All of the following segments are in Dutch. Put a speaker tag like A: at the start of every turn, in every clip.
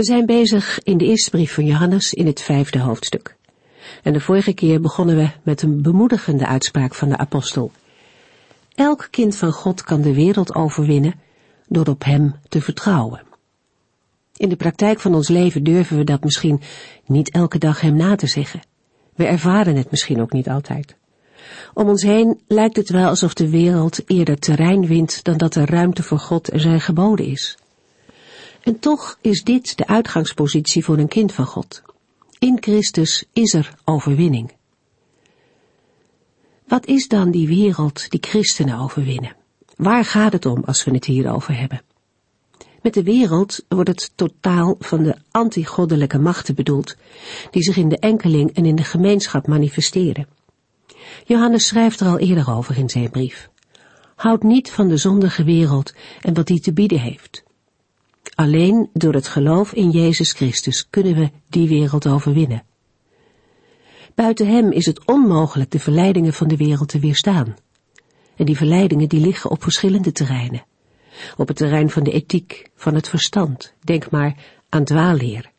A: We zijn bezig in de eerste brief van Johannes in het vijfde hoofdstuk. En de vorige keer begonnen we met een bemoedigende uitspraak van de apostel. Elk kind van God kan de wereld overwinnen door op Hem te vertrouwen. In de praktijk van ons leven durven we dat misschien niet elke dag Hem na te zeggen. We ervaren het misschien ook niet altijd. Om ons heen lijkt het wel alsof de wereld eerder terrein wint dan dat er ruimte voor God en zijn geboden is. En toch is dit de uitgangspositie voor een kind van God. In Christus is er overwinning. Wat is dan die wereld die christenen overwinnen? Waar gaat het om als we het hier over hebben? Met de wereld wordt het totaal van de antigoddelijke machten bedoeld, die zich in de enkeling en in de gemeenschap manifesteren. Johannes schrijft er al eerder over in zijn brief. Houd niet van de zondige wereld en wat die te bieden heeft. Alleen door het geloof in Jezus Christus kunnen we die wereld overwinnen. Buiten Hem is het onmogelijk de verleidingen van de wereld te weerstaan. En die verleidingen die liggen op verschillende terreinen. Op het terrein van de ethiek, van het verstand, denk maar aan dwaalleer.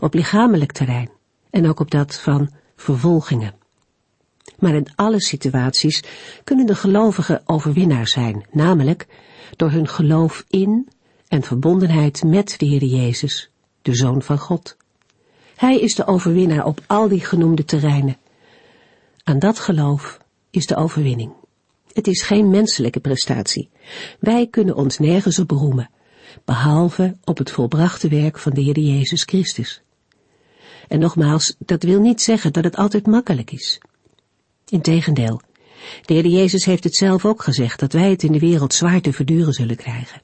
A: Op lichamelijk terrein en ook op dat van vervolgingen. Maar in alle situaties kunnen de gelovigen overwinnaar zijn, namelijk door hun geloof in en verbondenheid met de Heer Jezus, de Zoon van God. Hij is de overwinnaar op al die genoemde terreinen. Aan dat geloof is de overwinning. Het is geen menselijke prestatie. Wij kunnen ons nergens op beroemen, behalve op het volbrachte werk van de Heer Jezus Christus. En nogmaals, dat wil niet zeggen dat het altijd makkelijk is. Integendeel, de Heer Jezus heeft het zelf ook gezegd dat wij het in de wereld zwaar te verduren zullen krijgen.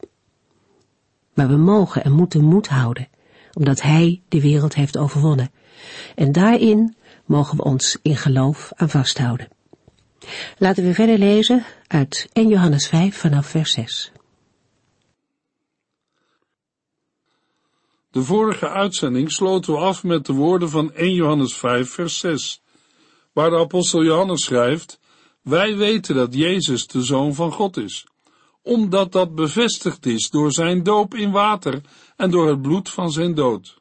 A: Maar we mogen en moeten moed houden, omdat Hij de wereld heeft overwonnen. En daarin mogen we ons in geloof aan vasthouden. Laten we verder lezen uit 1 Johannes 5 vanaf vers 6.
B: De vorige uitzending sloten we af met de woorden van 1 Johannes 5 vers 6, waar de apostel Johannes schrijft, wij weten dat Jezus de Zoon van God is omdat dat bevestigd is door zijn doop in water en door het bloed van zijn dood.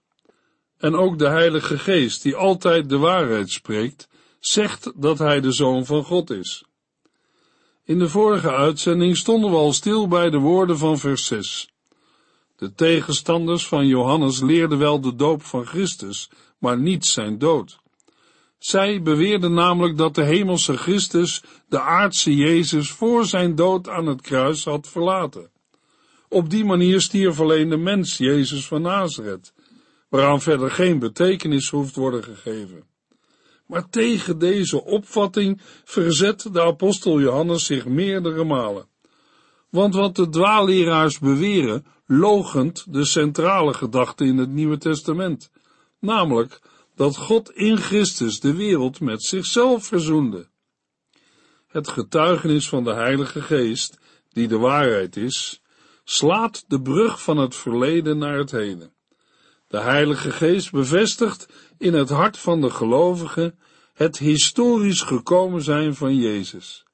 B: En ook de Heilige Geest, die altijd de waarheid spreekt, zegt dat hij de Zoon van God is. In de vorige uitzending stonden we al stil bij de woorden van vers 6. De tegenstanders van Johannes leerden wel de doop van Christus, maar niet zijn dood. Zij beweerden namelijk dat de hemelse Christus de aardse Jezus voor zijn dood aan het kruis had verlaten. Op die manier stierf alleen de mens Jezus van Nazareth, waaraan verder geen betekenis hoeft worden gegeven. Maar tegen deze opvatting verzet de apostel Johannes zich meerdere malen. Want wat de dwaalleraars beweren, logent de centrale gedachte in het Nieuwe Testament, namelijk dat God in Christus de wereld met zichzelf verzoende. Het getuigenis van de Heilige Geest, die de waarheid is, slaat de brug van het verleden naar het heden. De Heilige Geest bevestigt in het hart van de gelovigen het historisch gekomen zijn van Jezus.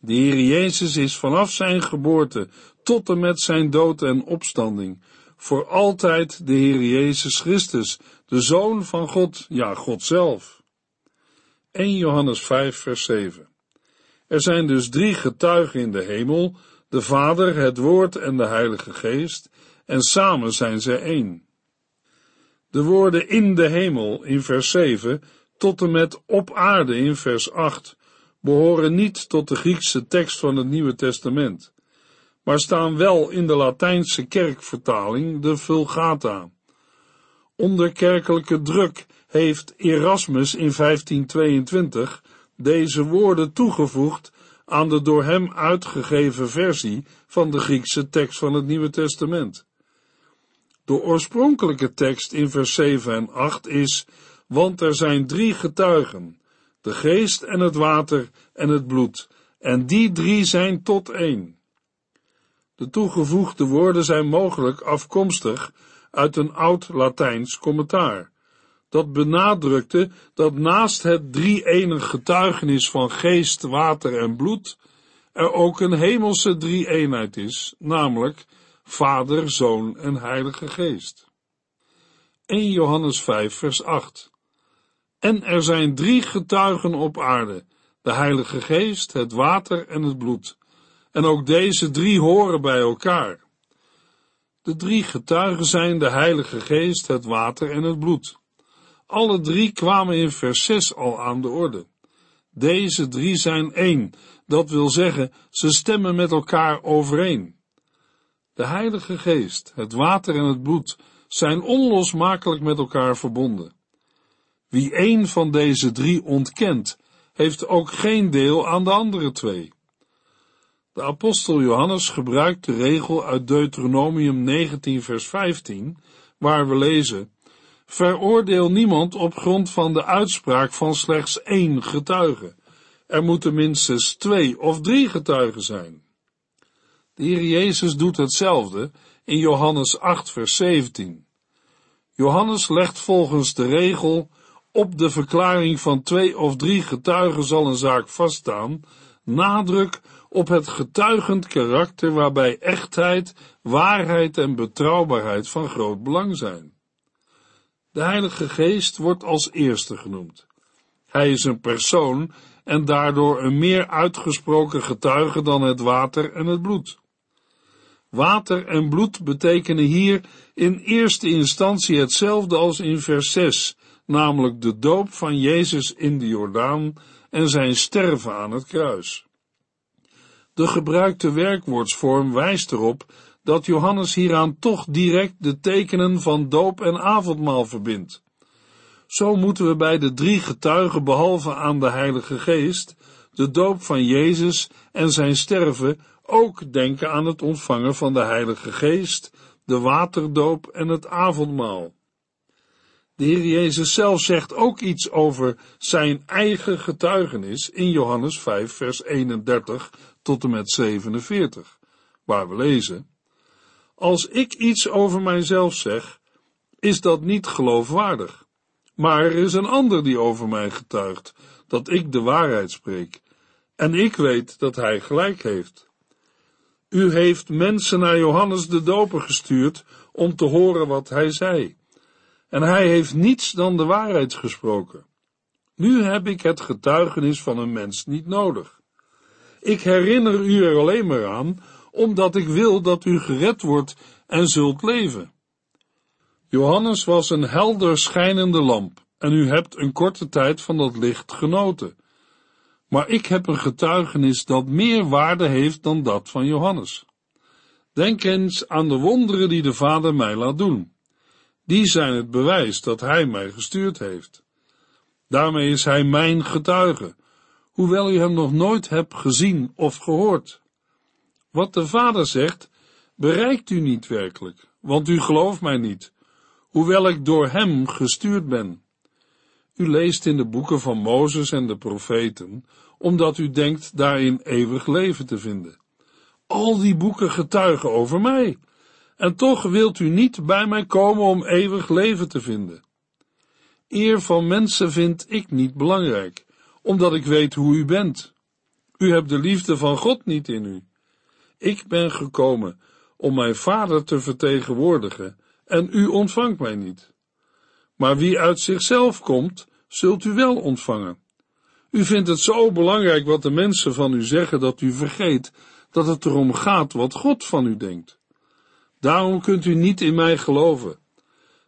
B: De Heer Jezus is vanaf zijn geboorte tot en met zijn dood en opstanding voor altijd de Heer Jezus Christus, de Zoon van God, ja, God zelf. 1 Johannes 5, vers 7. Er zijn dus drie getuigen in de hemel, de Vader, het Woord en de Heilige Geest, en samen zijn zij één. De woorden in de hemel in vers 7 tot en met op aarde in vers 8 behoren niet tot de Griekse tekst van het Nieuwe Testament maar staan wel in de Latijnse kerkvertaling, de Vulgata. Onder kerkelijke druk heeft Erasmus in 1522 deze woorden toegevoegd aan de door hem uitgegeven versie van de Griekse tekst van het Nieuwe Testament. De oorspronkelijke tekst in vers 7 en 8 is want er zijn drie getuigen, de geest en het water en het bloed, en die drie zijn tot één. De toegevoegde woorden zijn mogelijk afkomstig uit een oud Latijns commentaar, dat benadrukte dat naast het drie-enig getuigenis van geest, water en bloed, er ook een hemelse drie-eenheid is, namelijk Vader, Zoon en Heilige Geest. 1 Johannes 5 vers 8 En er zijn drie getuigen op aarde, de Heilige Geest, het water en het bloed, en ook deze drie horen bij elkaar. De drie getuigen zijn de Heilige Geest, het water en het bloed. Alle drie kwamen in vers 6 al aan de orde. Deze drie zijn één, dat wil zeggen, ze stemmen met elkaar overeen. De Heilige Geest, het water en het bloed zijn onlosmakelijk met elkaar verbonden. Wie één van deze drie ontkent, heeft ook geen deel aan de andere twee. De apostel Johannes gebruikt de regel uit Deuteronomium 19 vers 15, waar we lezen, Veroordeel niemand op grond van de uitspraak van slechts één getuige. Er moeten minstens twee of drie getuigen zijn. De Heer Jezus doet hetzelfde in Johannes 8 vers 17. Johannes legt volgens de regel op de verklaring van twee of drie getuigen zal een zaak vaststaan, nadruk op het getuigend karakter waarbij echtheid, waarheid en betrouwbaarheid van groot belang zijn. De Heilige Geest wordt als eerste genoemd. Hij is een persoon en daardoor een meer uitgesproken getuige dan het water en het bloed. Water en bloed betekenen hier in eerste instantie hetzelfde als in vers 6, namelijk de doop van Jezus in de Jordaan en zijn sterven aan het kruis. De gebruikte werkwoordsvorm wijst erop dat Johannes hieraan toch direct de tekenen van doop en avondmaal verbindt. Zo moeten we bij de drie getuigen behalve aan de Heilige Geest, de doop van Jezus en zijn sterven ook denken aan het ontvangen van de Heilige Geest, de waterdoop en het avondmaal. De Heer Jezus zelf zegt ook iets over zijn eigen getuigenis in Johannes 5 vers 31 tot en met 47, waar we lezen, Als ik iets over mijzelf zeg, is dat niet geloofwaardig. Maar er is een ander die over mij getuigt, dat ik de waarheid spreek, en ik weet dat hij gelijk heeft. U heeft mensen naar Johannes de Doper gestuurd om te horen wat hij zei, en hij heeft niets dan de waarheid gesproken. Nu heb ik het getuigenis van een mens niet nodig. Ik herinner u er alleen maar aan, omdat ik wil dat u gered wordt en zult leven. Johannes was een helder schijnende lamp, en u hebt een korte tijd van dat licht genoten. Maar ik heb een getuigenis dat meer waarde heeft dan dat van Johannes. Denk eens aan de wonderen die de Vader mij laat doen. Die zijn het bewijs dat Hij mij gestuurd heeft. Daarmee is Hij mijn getuige, hoewel u Hem nog nooit hebt gezien of gehoord. Wat de Vader zegt, bereikt u niet werkelijk, want u gelooft mij niet, hoewel ik door Hem gestuurd ben. U leest in de boeken van Mozes en de profeten, omdat u denkt daarin eeuwig leven te vinden. Al die boeken getuigen over mij, en toch wilt u niet bij mij komen om eeuwig leven te vinden. Eer van mensen vind ik niet belangrijk, omdat ik weet hoe u bent. U hebt de liefde van God niet in u. Ik ben gekomen om mijn vader te vertegenwoordigen en u ontvangt mij niet. Maar wie uit zichzelf komt, zult u wel ontvangen. U vindt het zo belangrijk wat de mensen van u zeggen dat u vergeet dat het erom gaat wat God van u denkt. Daarom kunt u niet in mij geloven.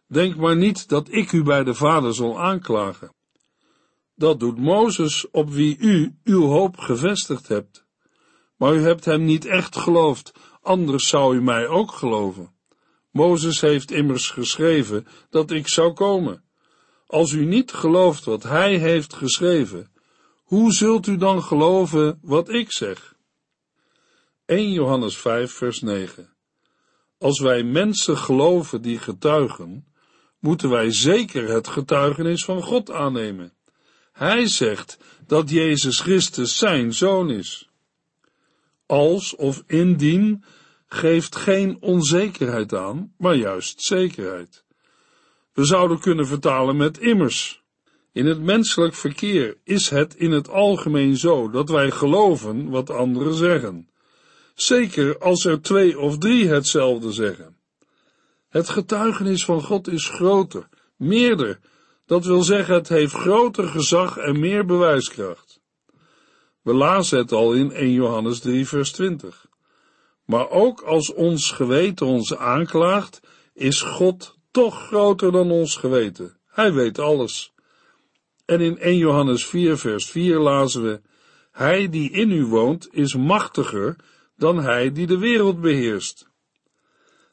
B: Denk maar niet dat ik u bij de Vader zal aanklagen. Dat doet Mozes op wie u uw hoop gevestigd hebt. Maar u hebt hem niet echt geloofd, anders zou u mij ook geloven. Mozes heeft immers geschreven dat ik zou komen. Als u niet gelooft wat hij heeft geschreven, hoe zult u dan geloven wat ik zeg? 1 Johannes 5 vers 9 Als wij mensen geloven die getuigen, moeten wij zeker het getuigenis van God aannemen. Hij zegt dat Jezus Christus zijn zoon is. Als of indien geeft geen onzekerheid aan, maar juist zekerheid. We zouden kunnen vertalen met immers. In het menselijk verkeer is het in het algemeen zo dat wij geloven wat anderen zeggen. Zeker als er twee of drie hetzelfde zeggen. Het getuigenis van God is groter, meerder. Dat wil zeggen, het heeft groter gezag en meer bewijskracht. We lazen het al in 1 Johannes 3, vers 20. Maar ook als ons geweten ons aanklaagt, is God toch groter dan ons geweten. Hij weet alles. En in 1 Johannes 4, vers 4 lazen we: Hij die in u woont is machtiger dan hij die de wereld beheerst.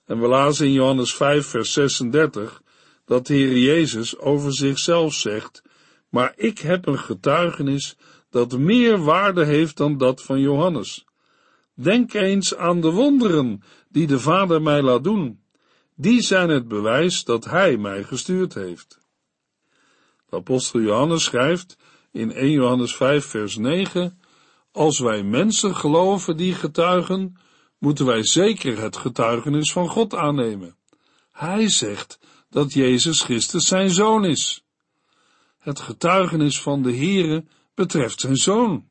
B: En we lazen in Johannes 5, vers 36 dat de Heer Jezus over zichzelf zegt: Maar ik heb een getuigenis dat meer waarde heeft dan dat van Johannes. Denk eens aan de wonderen die de Vader mij laat doen. Die zijn het bewijs dat Hij mij gestuurd heeft. De apostel Johannes schrijft in 1 Johannes 5 vers 9, als wij mensen geloven die getuigen, moeten wij zeker het getuigenis van God aannemen. Hij zegt dat Jezus Christus zijn zoon is. Het getuigenis van de Heere betreft zijn zoon.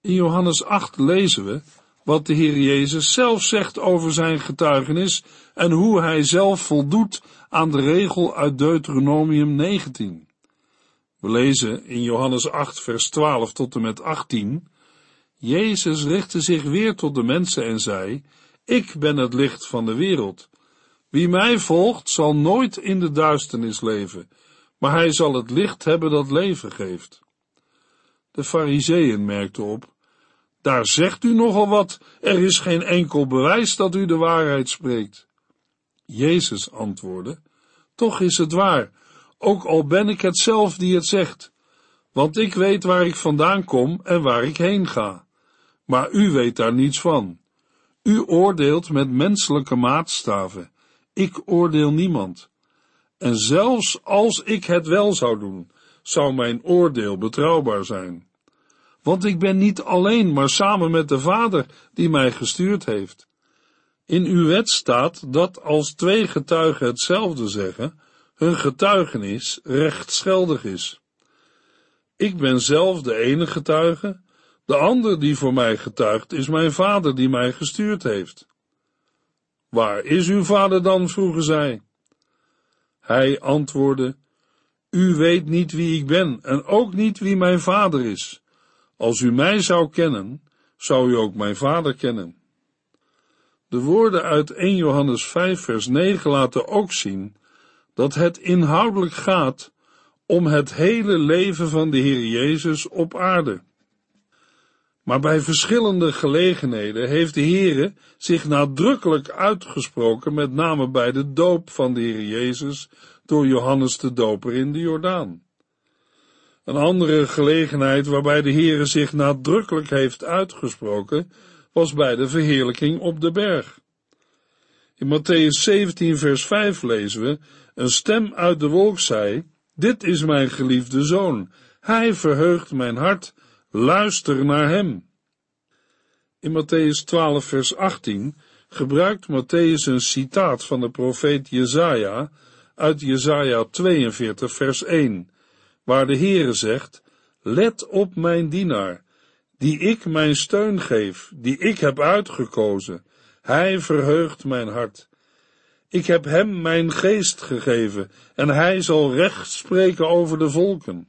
B: In Johannes 8 lezen we wat de Heer Jezus zelf zegt over zijn getuigenis en hoe hij zelf voldoet aan de regel uit Deuteronomium 19. We lezen in Johannes 8 vers 12 tot en met 18 Jezus richtte zich weer tot de mensen en zei, Ik ben het licht van de wereld. Wie mij volgt, zal nooit in de duisternis leven, maar hij zal het licht hebben dat leven geeft. De fariseeën merkten op, daar zegt u nogal wat, er is geen enkel bewijs dat u de waarheid spreekt. Jezus antwoordde, toch is het waar, ook al ben ik het zelf die het zegt, want ik weet waar ik vandaan kom en waar ik heen ga maar u weet daar niets van. U oordeelt met menselijke maatstaven. Ik oordeel niemand. En zelfs als ik het wel zou doen, zou mijn oordeel betrouwbaar zijn. Want ik ben niet alleen, maar samen met de Vader die mij gestuurd heeft. In uw wet staat dat als twee getuigen hetzelfde zeggen, hun getuigenis rechtsgeldig is. Ik ben zelf de enige getuige de ander die voor mij getuigt is mijn vader die mij gestuurd heeft. Waar is uw vader dan? vroegen zij. Hij antwoordde, U weet niet wie ik ben en ook niet wie mijn vader is. Als u mij zou kennen, zou u ook mijn vader kennen. De woorden uit 1 Johannes 5 vers 9 laten ook zien dat het inhoudelijk gaat om het hele leven van de Heer Jezus op aarde. Maar bij verschillende gelegenheden heeft de Heere zich nadrukkelijk uitgesproken, met name bij de doop van de Heer Jezus door Johannes de Doper in de Jordaan. Een andere gelegenheid waarbij de Heere zich nadrukkelijk heeft uitgesproken, was bij de verheerlijking op de berg. In Matthäus 17 vers 5 lezen we, een stem uit de wolk zei, dit is mijn geliefde zoon, hij verheugt mijn hart, Luister naar hem. In Matthäus 12 vers 18 gebruikt Matthäus een citaat van de profeet Jezaja uit Jezaja 42 vers 1, waar de Heere zegt, Let op mijn dienaar, die ik mijn steun geef, die ik heb uitgekozen. Hij verheugt mijn hart. Ik heb hem mijn geest gegeven, en hij zal recht spreken over de volken.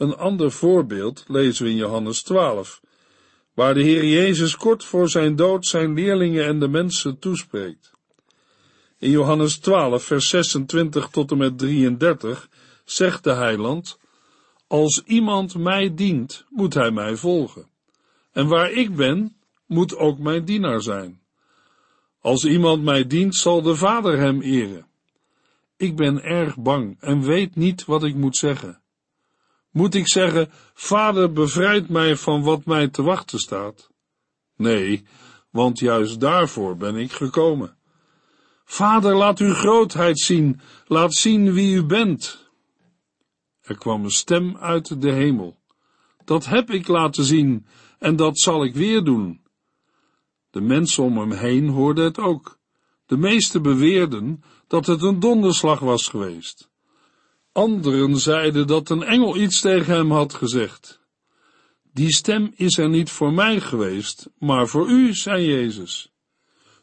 B: Een ander voorbeeld lezen we in Johannes 12, waar de Heer Jezus kort voor zijn dood zijn leerlingen en de mensen toespreekt. In Johannes 12, vers 26 tot en met 33 zegt de heiland, Als iemand mij dient, moet hij mij volgen. En waar ik ben, moet ook mijn dienaar zijn. Als iemand mij dient, zal de Vader hem eren. Ik ben erg bang en weet niet wat ik moet zeggen. Moet ik zeggen, Vader, bevrijd mij van wat mij te wachten staat? Nee, want juist daarvoor ben ik gekomen. Vader, laat uw grootheid zien, laat zien wie u bent. Er kwam een stem uit de hemel. Dat heb ik laten zien, en dat zal ik weer doen. De mensen om hem heen hoorden het ook. De meesten beweerden dat het een donderslag was geweest. Anderen zeiden dat een engel iets tegen hem had gezegd. Die stem is er niet voor mij geweest, maar voor u, zei Jezus.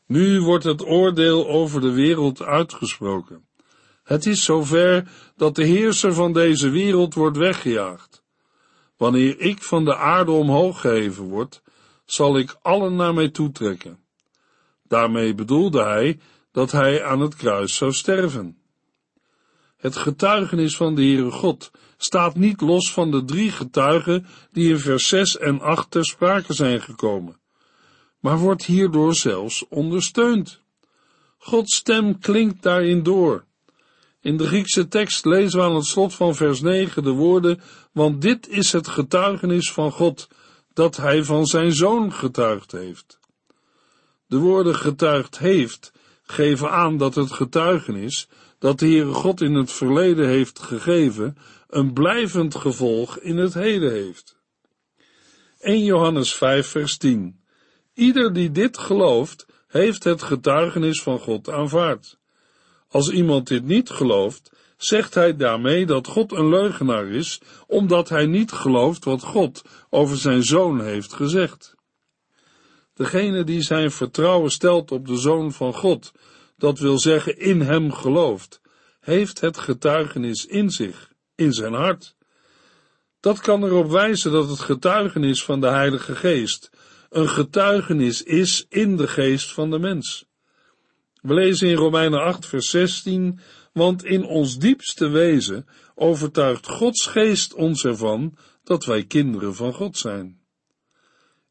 B: Nu wordt het oordeel over de wereld uitgesproken. Het is zover dat de heerser van deze wereld wordt weggejaagd. Wanneer ik van de aarde omhoog geheven word, zal ik allen naar mij toetrekken. Daarmee bedoelde hij dat hij aan het kruis zou sterven. Het getuigenis van de Heere God staat niet los van de drie getuigen die in vers 6 en 8 ter sprake zijn gekomen, maar wordt hierdoor zelfs ondersteund. Gods stem klinkt daarin door. In de Griekse tekst lezen we aan het slot van vers 9 de woorden, want dit is het getuigenis van God, dat hij van zijn zoon getuigd heeft. De woorden getuigd heeft geven aan dat het getuigenis dat de Heere God in het verleden heeft gegeven, een blijvend gevolg in het heden heeft. 1 Johannes 5 vers 10 Ieder die dit gelooft, heeft het getuigenis van God aanvaard. Als iemand dit niet gelooft, zegt hij daarmee dat God een leugenaar is, omdat hij niet gelooft wat God over zijn zoon heeft gezegd. Degene die zijn vertrouwen stelt op de zoon van God, dat wil zeggen in hem gelooft, heeft het getuigenis in zich, in zijn hart. Dat kan erop wijzen dat het getuigenis van de Heilige Geest een getuigenis is in de geest van de mens. We lezen in Romeinen 8, vers 16, want in ons diepste wezen overtuigt Gods geest ons ervan dat wij kinderen van God zijn.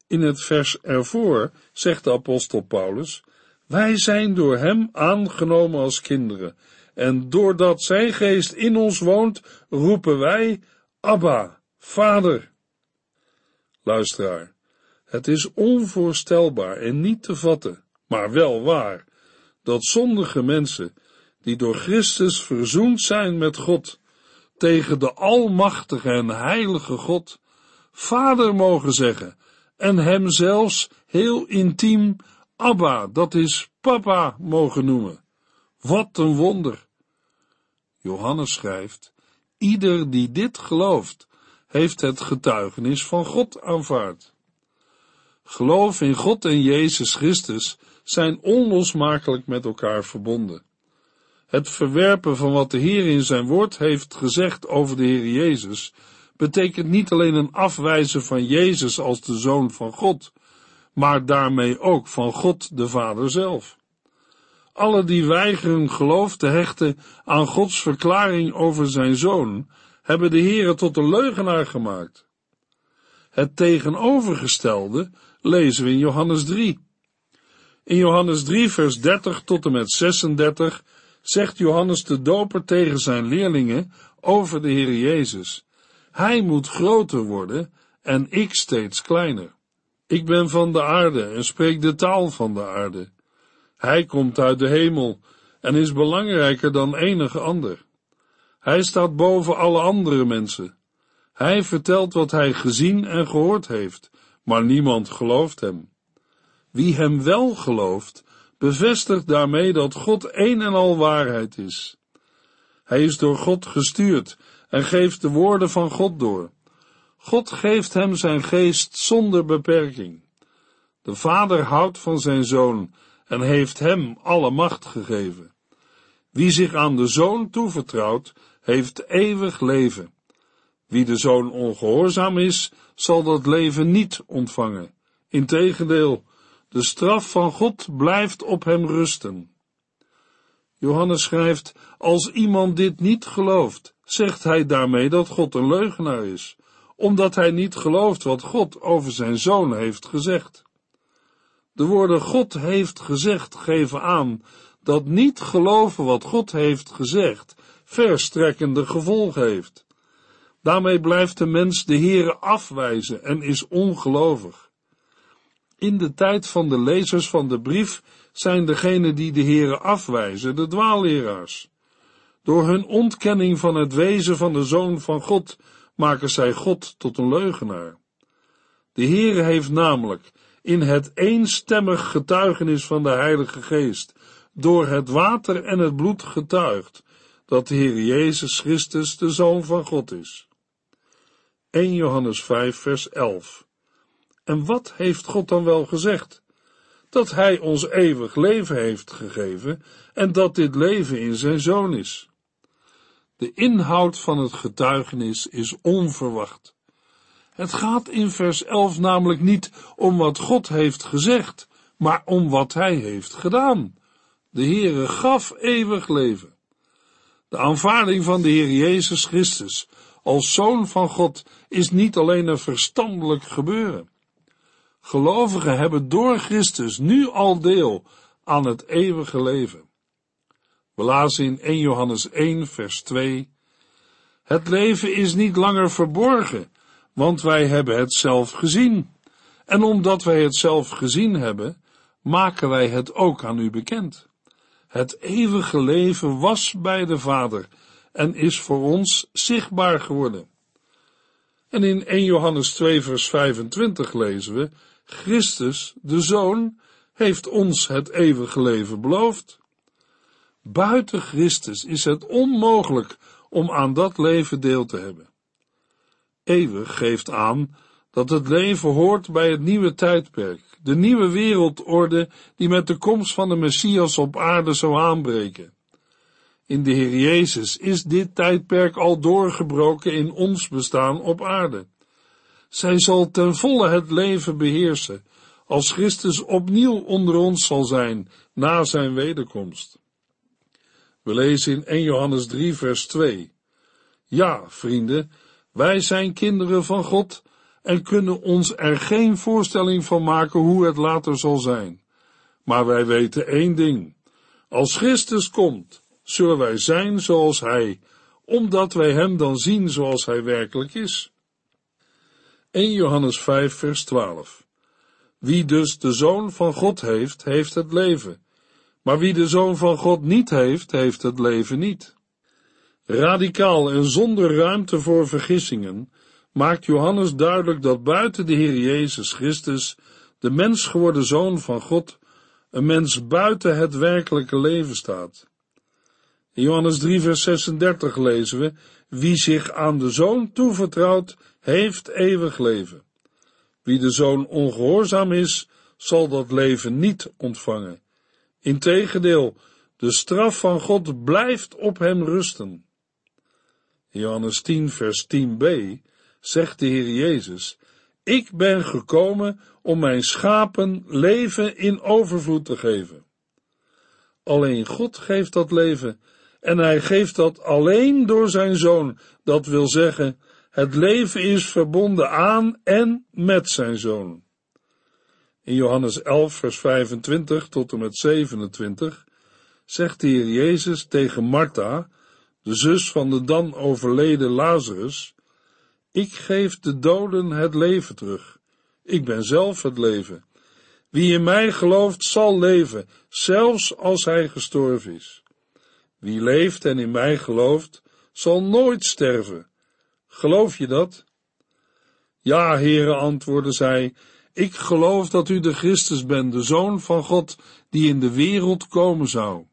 B: In het vers ervoor zegt de apostel Paulus, wij zijn door hem aangenomen als kinderen, en doordat zijn geest in ons woont, roepen wij, Abba, Vader. Luisteraar, het is onvoorstelbaar en niet te vatten, maar wel waar, dat zondige mensen, die door Christus verzoend zijn met God, tegen de Almachtige en Heilige God, Vader mogen zeggen, en hem zelfs heel intiem Abba, dat is Papa, mogen noemen. Wat een wonder! Johannes schrijft, ieder die dit gelooft, heeft het getuigenis van God aanvaard. Geloof in God en Jezus Christus zijn onlosmakelijk met elkaar verbonden. Het verwerpen van wat de Heer in zijn woord heeft gezegd over de Heer Jezus, betekent niet alleen een afwijzen van Jezus als de Zoon van God, maar daarmee ook van God de Vader zelf. Alle die weigeren geloof te hechten aan Gods verklaring over zijn Zoon, hebben de Heere tot een leugenaar gemaakt. Het tegenovergestelde lezen we in Johannes 3. In Johannes 3, vers 30 tot en met 36 zegt Johannes de Doper tegen zijn leerlingen over de Heer Jezus. Hij moet groter worden en ik steeds kleiner. Ik ben van de aarde en spreek de taal van de aarde. Hij komt uit de hemel en is belangrijker dan enige ander. Hij staat boven alle andere mensen. Hij vertelt wat hij gezien en gehoord heeft, maar niemand gelooft hem. Wie hem wel gelooft, bevestigt daarmee dat God een en al waarheid is. Hij is door God gestuurd en geeft de woorden van God door. God geeft hem zijn geest zonder beperking. De Vader houdt van zijn Zoon en heeft hem alle macht gegeven. Wie zich aan de Zoon toevertrouwt, heeft eeuwig leven. Wie de Zoon ongehoorzaam is, zal dat leven niet ontvangen. Integendeel, de straf van God blijft op hem rusten. Johannes schrijft, als iemand dit niet gelooft, zegt hij daarmee dat God een leugenaar is, omdat hij niet gelooft wat God over zijn zoon heeft gezegd. De woorden God heeft gezegd geven aan dat niet geloven wat God heeft gezegd verstrekkende gevolgen heeft. Daarmee blijft de mens de Heere afwijzen en is ongelovig. In de tijd van de lezers van de brief zijn degenen die de Here afwijzen de dwaalleraars. Door hun ontkenning van het wezen van de Zoon van God maken zij God tot een leugenaar. De Heere heeft namelijk in het eenstemmig getuigenis van de Heilige Geest door het water en het bloed getuigd dat de Heer Jezus Christus de Zoon van God is. 1 Johannes 5 vers 11 En wat heeft God dan wel gezegd? Dat Hij ons eeuwig leven heeft gegeven en dat dit leven in Zijn Zoon is. De inhoud van het getuigenis is onverwacht. Het gaat in vers 11 namelijk niet om wat God heeft gezegd, maar om wat Hij heeft gedaan. De Heere gaf eeuwig leven. De aanvaarding van de Heer Jezus Christus als Zoon van God is niet alleen een verstandelijk gebeuren. Gelovigen hebben door Christus nu al deel aan het eeuwige leven. We lazen in 1 Johannes 1 vers 2 Het leven is niet langer verborgen, want wij hebben het zelf gezien. En omdat wij het zelf gezien hebben, maken wij het ook aan u bekend. Het eeuwige leven was bij de Vader en is voor ons zichtbaar geworden. En in 1 Johannes 2 vers 25 lezen we, Christus, de Zoon, heeft ons het eeuwige leven beloofd. Buiten Christus is het onmogelijk om aan dat leven deel te hebben. Eeuwig geeft aan dat het leven hoort bij het nieuwe tijdperk, de nieuwe wereldorde die met de komst van de Messias op aarde zou aanbreken. In de Heer Jezus is dit tijdperk al doorgebroken in ons bestaan op aarde. Zij zal ten volle het leven beheersen, als Christus opnieuw onder ons zal zijn na zijn wederkomst. We lezen in 1 Johannes 3 vers 2. Ja, vrienden, wij zijn kinderen van God en kunnen ons er geen voorstelling van maken hoe het later zal zijn. Maar wij weten één ding. Als Christus komt, zullen wij zijn zoals Hij, omdat wij Hem dan zien zoals Hij werkelijk is. 1 Johannes 5 vers 12 Wie dus de Zoon van God heeft, heeft het leven. Maar wie de Zoon van God niet heeft, heeft het leven niet. Radicaal en zonder ruimte voor vergissingen maakt Johannes duidelijk dat buiten de Heer Jezus Christus, de mens geworden Zoon van God, een mens buiten het werkelijke leven staat. In Johannes 3 vers 36 lezen we, wie zich aan de Zoon toevertrouwt, heeft eeuwig leven. Wie de Zoon ongehoorzaam is, zal dat leven niet ontvangen. Integendeel, de straf van God blijft op hem rusten. Johannes 10 vers 10b zegt de Heer Jezus, ik ben gekomen om mijn schapen leven in overvloed te geven. Alleen God geeft dat leven en hij geeft dat alleen door zijn zoon. Dat wil zeggen, het leven is verbonden aan en met zijn zoon. In Johannes 11, vers 25 tot en met 27 zegt de Heer Jezus tegen Martha, de zus van de dan overleden Lazarus, ik geef de doden het leven terug. Ik ben zelf het leven. Wie in mij gelooft, zal leven, zelfs als hij gestorven is. Wie leeft en in mij gelooft, zal nooit sterven. Geloof je dat? Ja, heren, antwoordde zij, ik geloof dat u de Christus bent, de Zoon van God, die in de wereld komen zou.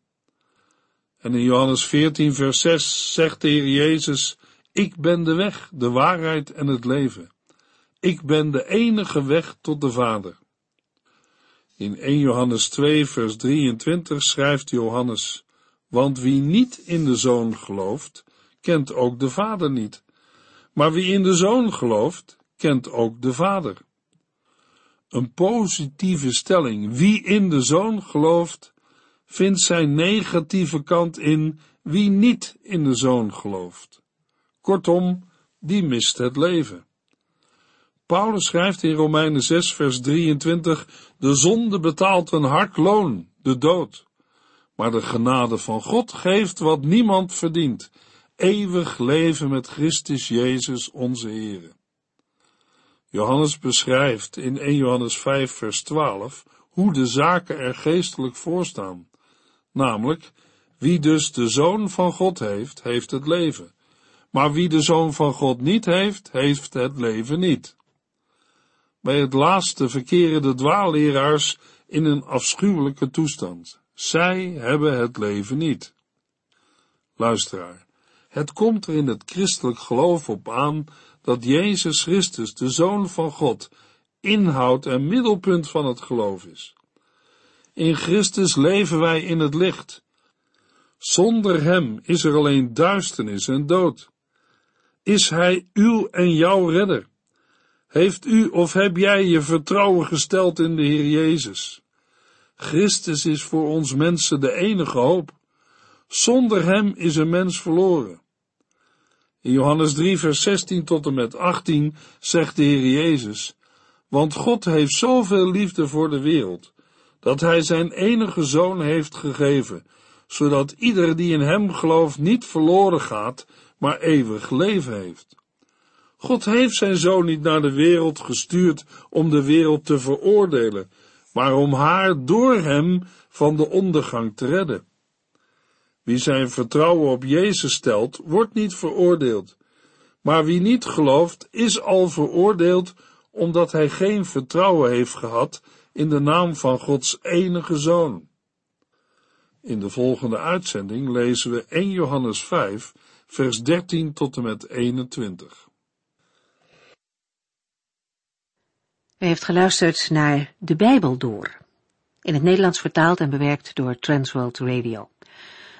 B: En in Johannes 14, vers 6 zegt de Heer Jezus, ik ben de weg, de waarheid en het leven. Ik ben de enige weg tot de Vader. In 1 Johannes 2, vers 23 schrijft Johannes, want wie niet in de Zoon gelooft, kent ook de Vader niet. Maar wie in de Zoon gelooft, kent ook de Vader. Een positieve stelling, wie in de Zoon gelooft, vindt zijn negatieve kant in wie niet in de Zoon gelooft. Kortom, die mist het leven. Paulus schrijft in Romeinen 6, vers 23, de zonde betaalt een hard loon, de dood. Maar de genade van God geeft wat niemand verdient, eeuwig leven met Christus Jezus onze Heer. Johannes beschrijft in 1 Johannes 5 vers 12 hoe de zaken er geestelijk voor staan. Namelijk, wie dus de Zoon van God heeft, heeft het leven. Maar wie de Zoon van God niet heeft, heeft het leven niet. Bij het laatste verkeren de dwaalleraars in een afschuwelijke toestand. Zij hebben het leven niet. Luisteraar, het komt er in het christelijk geloof op aan dat Jezus Christus, de Zoon van God, inhoud en middelpunt van het geloof is. In Christus leven wij in het licht. Zonder Hem is er alleen duisternis en dood. Is Hij uw en jouw redder? Heeft u of heb jij je vertrouwen gesteld in de Heer Jezus? Christus is voor ons mensen de enige hoop. Zonder Hem is een mens verloren. In Johannes 3, vers 16 tot en met 18 zegt de Heer Jezus, want God heeft zoveel liefde voor de wereld, dat Hij zijn enige zoon heeft gegeven, zodat ieder die in Hem gelooft niet verloren gaat, maar eeuwig leven heeft. God heeft zijn zoon niet naar de wereld gestuurd om de wereld te veroordelen, maar om haar door hem van de ondergang te redden. Wie zijn vertrouwen op Jezus stelt, wordt niet veroordeeld. Maar wie niet gelooft, is al veroordeeld omdat hij geen vertrouwen heeft gehad in de naam van Gods enige Zoon. In de volgende uitzending lezen we 1 Johannes 5, vers 13 tot en met 21.
A: U heeft geluisterd naar De Bijbel Door, in het Nederlands vertaald en bewerkt door Transworld Radio.